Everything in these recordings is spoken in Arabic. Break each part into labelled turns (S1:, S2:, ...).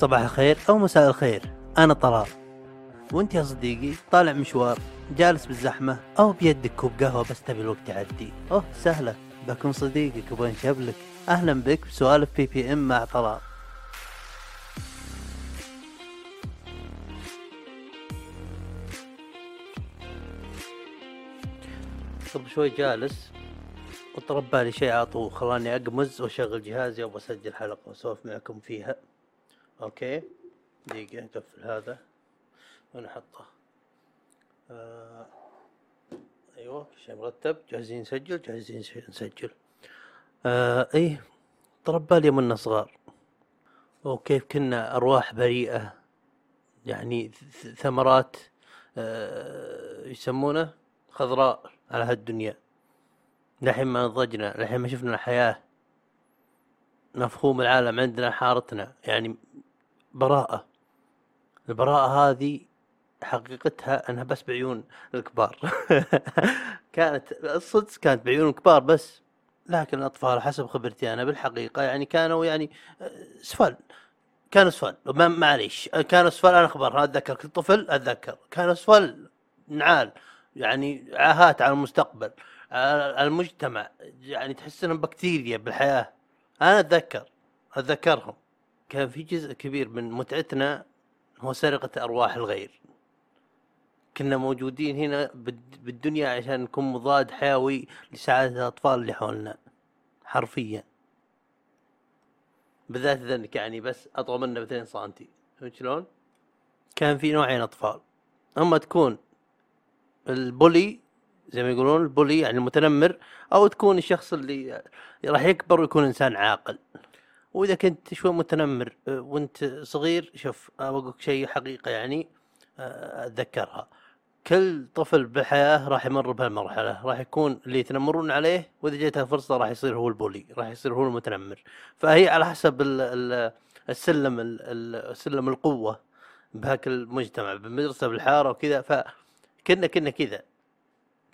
S1: صباح الخير أو مساء الخير. أنا طلال. وأنت يا صديقي طالع مشوار جالس بالزحمة أو بيدك كوب قهوة بس تبي الوقت يعدي. أوه سهلة. بكون صديقك وبنشبلك أهلا بك بسوالف بي بي إم مع طلال. قبل شوي جالس. وطرب بالي شيء عطو خلاني أقمز وأشغل جهازي وبسجل حلقة وأسولف معكم فيها. أوكي. دقيقة نقفل هذا ونحطه. آه. أيوه شيء مرتب. جاهزين نسجل؟ جاهزين نسجل. آه إيه طرب بالي يوم صغار. وكيف كنا أرواح بريئة. يعني ثمرات آه يسمونه خضراء على هالدنيا. لحين ما نضجنا لحين ما شفنا الحياة مفهوم العالم عندنا حارتنا. يعني براءة. البراءة هذه حقيقتها أنها بس بعيون الكبار. كانت الصدق كانت بعيون الكبار بس لكن الأطفال حسب خبرتي أنا بالحقيقة يعني كانوا يعني سفل. كانوا سفل. معليش. كانوا سفل. أنا اخبر أتذكر كنت طفل أتذكر. كانوا سفل. نعال. يعني عاهات على المستقبل. على المجتمع. يعني تحس إنهم بكتيريا بالحياة. أنا أتذكر. أتذكرهم. كان في جزء كبير من متعتنا هو سرقة أرواح الغير. كنا موجودين هنا بالدنيا عشان نكون مضاد حيوي لسعادة الأطفال اللي حولنا حرفيا. بالذات اذا انك يعني بس أطول منه ب 2 سم فهمت شلون؟ كان في نوعين أطفال. أما تكون البولي زي ما يقولون البولي يعني المتنمر أو تكون الشخص اللي راح يكبر ويكون إنسان عاقل. وإذا كنت شوي متنمر آه، وأنت صغير شوف أقول شيء حقيقة يعني آه، أتذكرها. كل طفل بالحياة راح يمر بهالمرحلة راح يكون اللي يتنمرون عليه وإذا جته فرصة راح يصير هو البولي راح يصير هو المتنمر. فهي على حسب السلم السلم القوة بهاك المجتمع بالمدرسة بالحارة وكذا. ف كنا كنا كذا.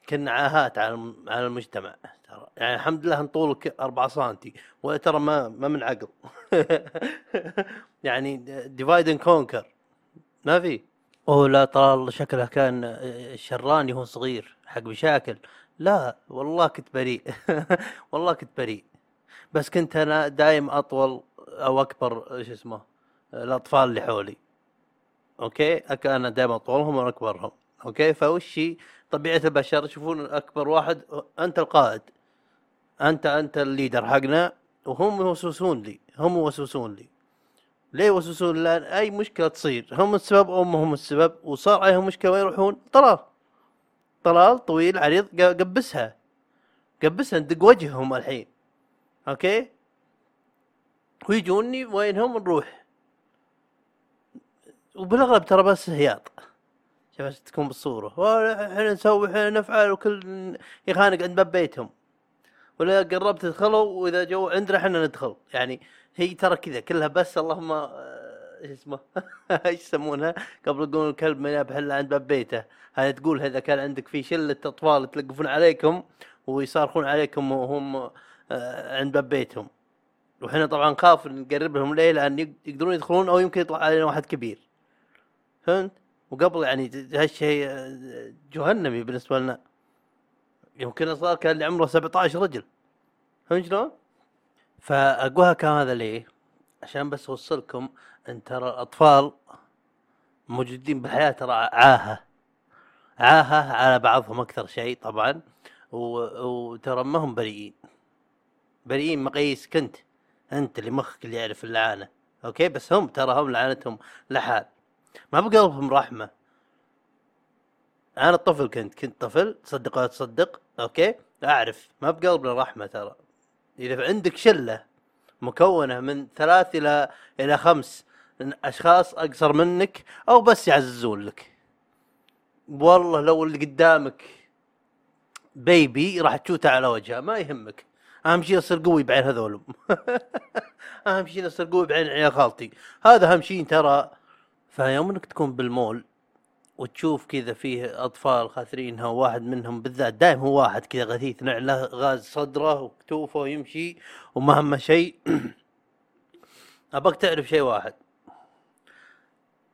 S1: كنا عاهات على على المجتمع ترى. يعني الحمد لله طولك 4 سم وترى ما ما من عقل. يعني divide and conquer ما في. أوه لا طلال شكله كان شراني وهو صغير حق مشاكل. لا والله كنت بريء. والله كنت بريء. بس كنت أنا دايم أطول أو أكبر شو اسمه الأطفال اللي حولي. okay؟ أنا دائما أطولهم واكبرهم okay؟ فوش طبيعة البشر يشوفون أكبر واحد أنت القائد. أنت أنت ال leader حقنا وهم يوسوسون لي هم يوسوسون لي. ليه يوسوسون؟ لأن أي مشكلة تصير هم السبب أو هم السبب وصار عليهم مشكلة ويروحون طلال. طلال طويل عريض قبسها. قبسها ندق وجههم الحين. أوكي؟ ويجوني وينهم نروح. وبالأغلب ترى بس هياط. عشان تكون بالصورة. إحنا نسوي إحنا نفعل وكل يخانق عند باب بيتهم. ولا قربت تدخلوا وإذا جو عندنا إحنا ندخل. يعني هي ترى كذا كلها بس اللهم آه، إيش اسمه؟ إيش يسمونها؟ قبل يقولون الكلب ما ينبح الا عند باب بيته. هذا تقول إذا كان عندك في شلة أطفال يتلقفون عليكم ويصارخون عليكم وهم آه، عند باب بيتهم. وحنا طبعا نخاف نقرب لهم ليه؟ لأن يقدرون يدخلون أو يمكن يطلع علينا واحد كبير. فهمت؟ وقبل يعني هالشيء جهنمي بالنسبة لنا. يمكن صار كان اللي عمره 17 رجل. فهمت شلون؟ فاقولها كان هذا ليه؟ عشان بس أوصلكم إن ترى الأطفال موجودين بالحياة ترى عاهة. عاهة على بعضهم أكثر شيء طبعا. وترى ما هم بريئين. بريئين مقيس كنت. أنت اللي مخك اللي يعرف اللعانه أوكي؟ بس هم ترى هم لعانتهم لحال. ما بقلبهم رحمة. أنا الطفل كنت كنت طفل تصدق ولا تصدق؟ أوكي؟ أعرف ما بقلبنا رحمة ترى. إذا عندك شلة مكونة من ثلاث إلى إلى خمس أشخاص أقصر منك أو بس يعززون لك. والله لو اللي قدامك بيبي راح تشوته على وجهه ما يهمك. أهم شيء يصير قوي بعين هذولهم. أهم شيء يصير قوي بعين عيال خالتي. هذا أهم شيء ترى فيوم إنك تكون بالمول وتشوف كذا فيه أطفال خاثرينها وواحد منهم بالذات دائم هو واحد كذا غثيث نعله غاز صدره وكتوفه ويمشي وما همه شيء. أبغاك تعرف شيء واحد.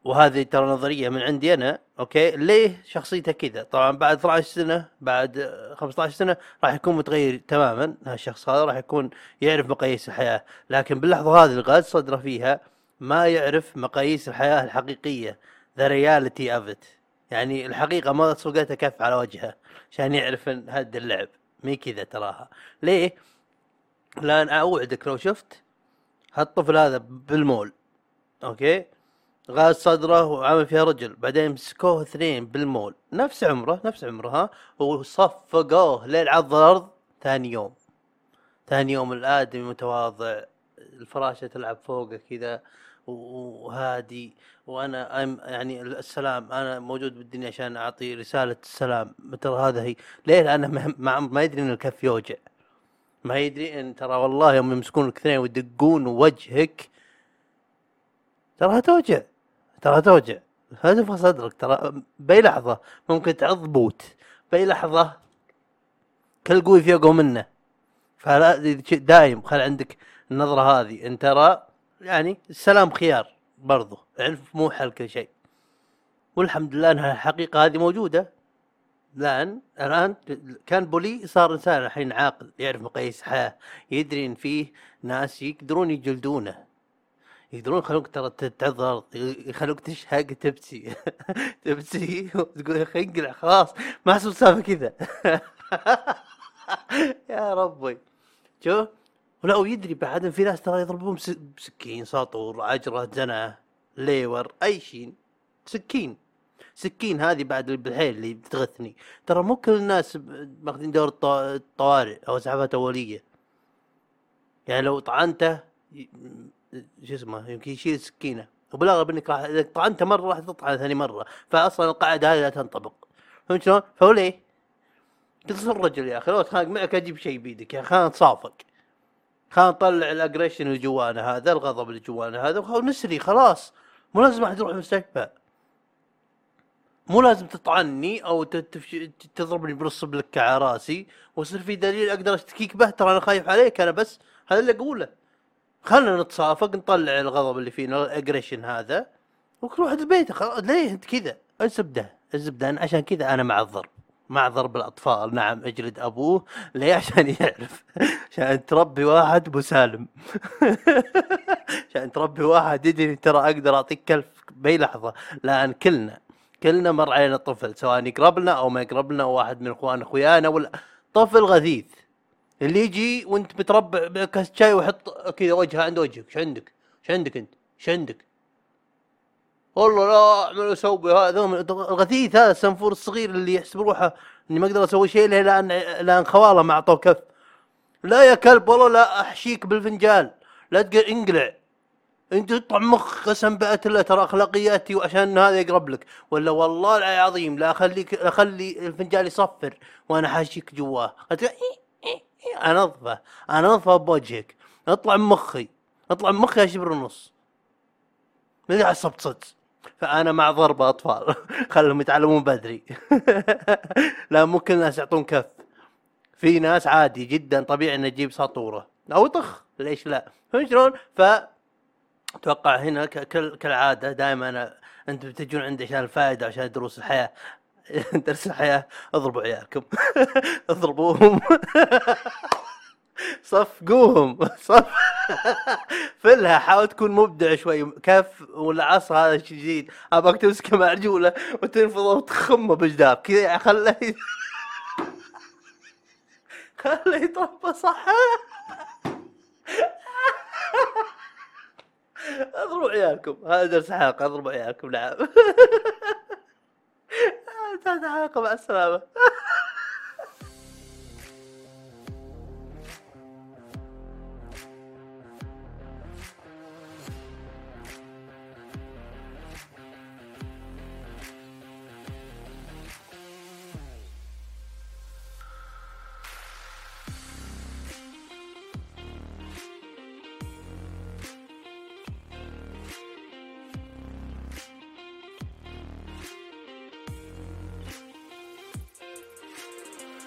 S1: وهذه ترى نظرية من عندي أنا أوكي؟ ليه شخصيته كذا؟ طبعا بعد 12 سنة بعد 15 سنة راح يكون متغير تماما هالشخص هذا راح يكون يعرف مقاييس الحياة. لكن باللحظة هذه اللي غاز صدره فيها ما يعرف مقاييس الحياة الحقيقية. the reality of يعني الحقيقة ما سوقتها كف على وجهه عشان يعرف إن هذا اللعب. مي كذا تراها. ليه؟ لأن أوعدك لو شفت هالطفل هذا بالمول. أوكي؟ غاز صدره وعمل فيها رجل. بعدين مسكوه اثنين بالمول. نفس عمره نفس عمره ها؟ وصفقوه لين عض الأرض ثاني يوم. ثاني يوم الآدمي متواضع. الفراشة تلعب فوقه كذا. وهادي وأنا يعني السلام أنا موجود بالدنيا عشان أعطي رسالة السلام. ترى هذا هي. ليه؟ لأنه ما, ما يدري إن الكف يوجع. ما يدري إن ترى والله يوم يمسكون الاثنين ويدقون وجهك. ترى توجع. ترى توجع. تنفخ صدرك. ترى بأي لحظة ممكن تعض بوت. بأي لحظة كل قوي في منه. فلا دايم خل عندك النظرة هذه. إن ترى يعني السلام خيار برضو العنف مو حل كل شيء. والحمد لله إنها الحقيقة هذه موجودة. لأن الآن كان بولي صار إنسان الحين عاقل يعرف مقاييس الحياة يدري ان فيه ناس يقدرون يجلدونه. يقدرون يخلوك ترى الأرض يخلوك تشهق تبكي تبكي وتقول يا أخي انقلع خلاص ما احسب السالفه كذا. يا ربي. شوف ولا ويدري بعد في ناس ترى يضربون بسكين ساطور عجرة زنه ليور أي شيء. سكين. سكين هذه بعد بالحيل اللي بتغثني ترى مو كل الناس ماخذين دورة الطوارئ أو اسعافات أولية. يعني لو طعنته شو اسمه يمكن يشيل السكينة. وبالأغلب إنك راح إذا طعنته مرة راح تطعن ثاني مرة. فأصلا القاعدة هذه لا تنطبق. فهمت شلون؟ فهو ليه؟ تصير رجل يا أخي لو اتخانق معك أجيب شيء بيدك يا أخي خلينا نتصافق خلينا نطلع ال aggression اللي جوانا هذا الغضب اللي جوانا هذا ونسري خلاص. مو لازم أحد يروح المستشفى. مو لازم تطعني أو تضربني بنص بلكه على راسي ويصير في دليل أقدر أشتكيك به. ترى أنا خايف عليك أنا بس. هذا اللي أقوله. خلنا نتصافق نطلع الغضب اللي فينا ال aggression هذا. وكل واحد البيت خلاص ليه أنت كذا؟ الزبده الزبده عشان كذا أنا مع الضرب. مع ضرب الأطفال. نعم اجلد أبوه ليه؟ عشان يعرف. عشان تربي واحد ابو سالم عشان تربي واحد يدري ترى أقدر أعطيك كلف بأي لحظة. لأن كلنا كلنا مر علينا طفل سواء يقرب لنا أو ما يقرب لنا واحد من إخوان أخويانا ولا. طفل غثيث. اللي يجي وأنت بتربع بكاس شاي ويحط كذا وجهه عند وجهك. إيش عندك؟ إيش عندك أنت؟ إيش عندك؟ والله لا أعمل أسوي هذا الغثيث هذا السنفور الصغير اللي يحسب روحه إني ما أقدر أسوي شيء لأن لأن خوالة ما اعطوه كف. لا يا كلب والله لا أحشيك بالفنجان. لا تقول انقلع. أنت تطلع مخ قسم بأت الله ترى أخلاقياتي وعشان هذا يقرب لك. ولا والله العظيم لا اخليك أخلي الفنجان يصفر وأنا حاشيك جواه. أنظفه. أنظفه بوجهك. اطلع من مخي. اطلع من مخي شبر ونص ما عصبت صدق. فأنا مع ضرب أطفال. خلهم يتعلمون بدري. لا مو كل الناس يعطون كف. في ناس عادي جدا طبيعي إنه يجيب ساطوره أو طخ ليش لا؟ فهمت شلون؟ ف أتوقع هنا كالعادة دائما أنا أنتم بتجون عندي عشان الفائدة عشان دروس الحياة. درس الحياة اضربوا عيالكم. اضربوهم. صفقوهم. صف فلها حاول تكون مبدع شوي كف ولا عصا هذا جديد. أبغاك تمسكه مع رجوله وتنفضه وتخمه بجدار كذا خله خله يطبه صح؟ اضربوا عيالكم. هذا درس حلقة اضربوا عيالكم نعم. تعال حلقة مع السلامة.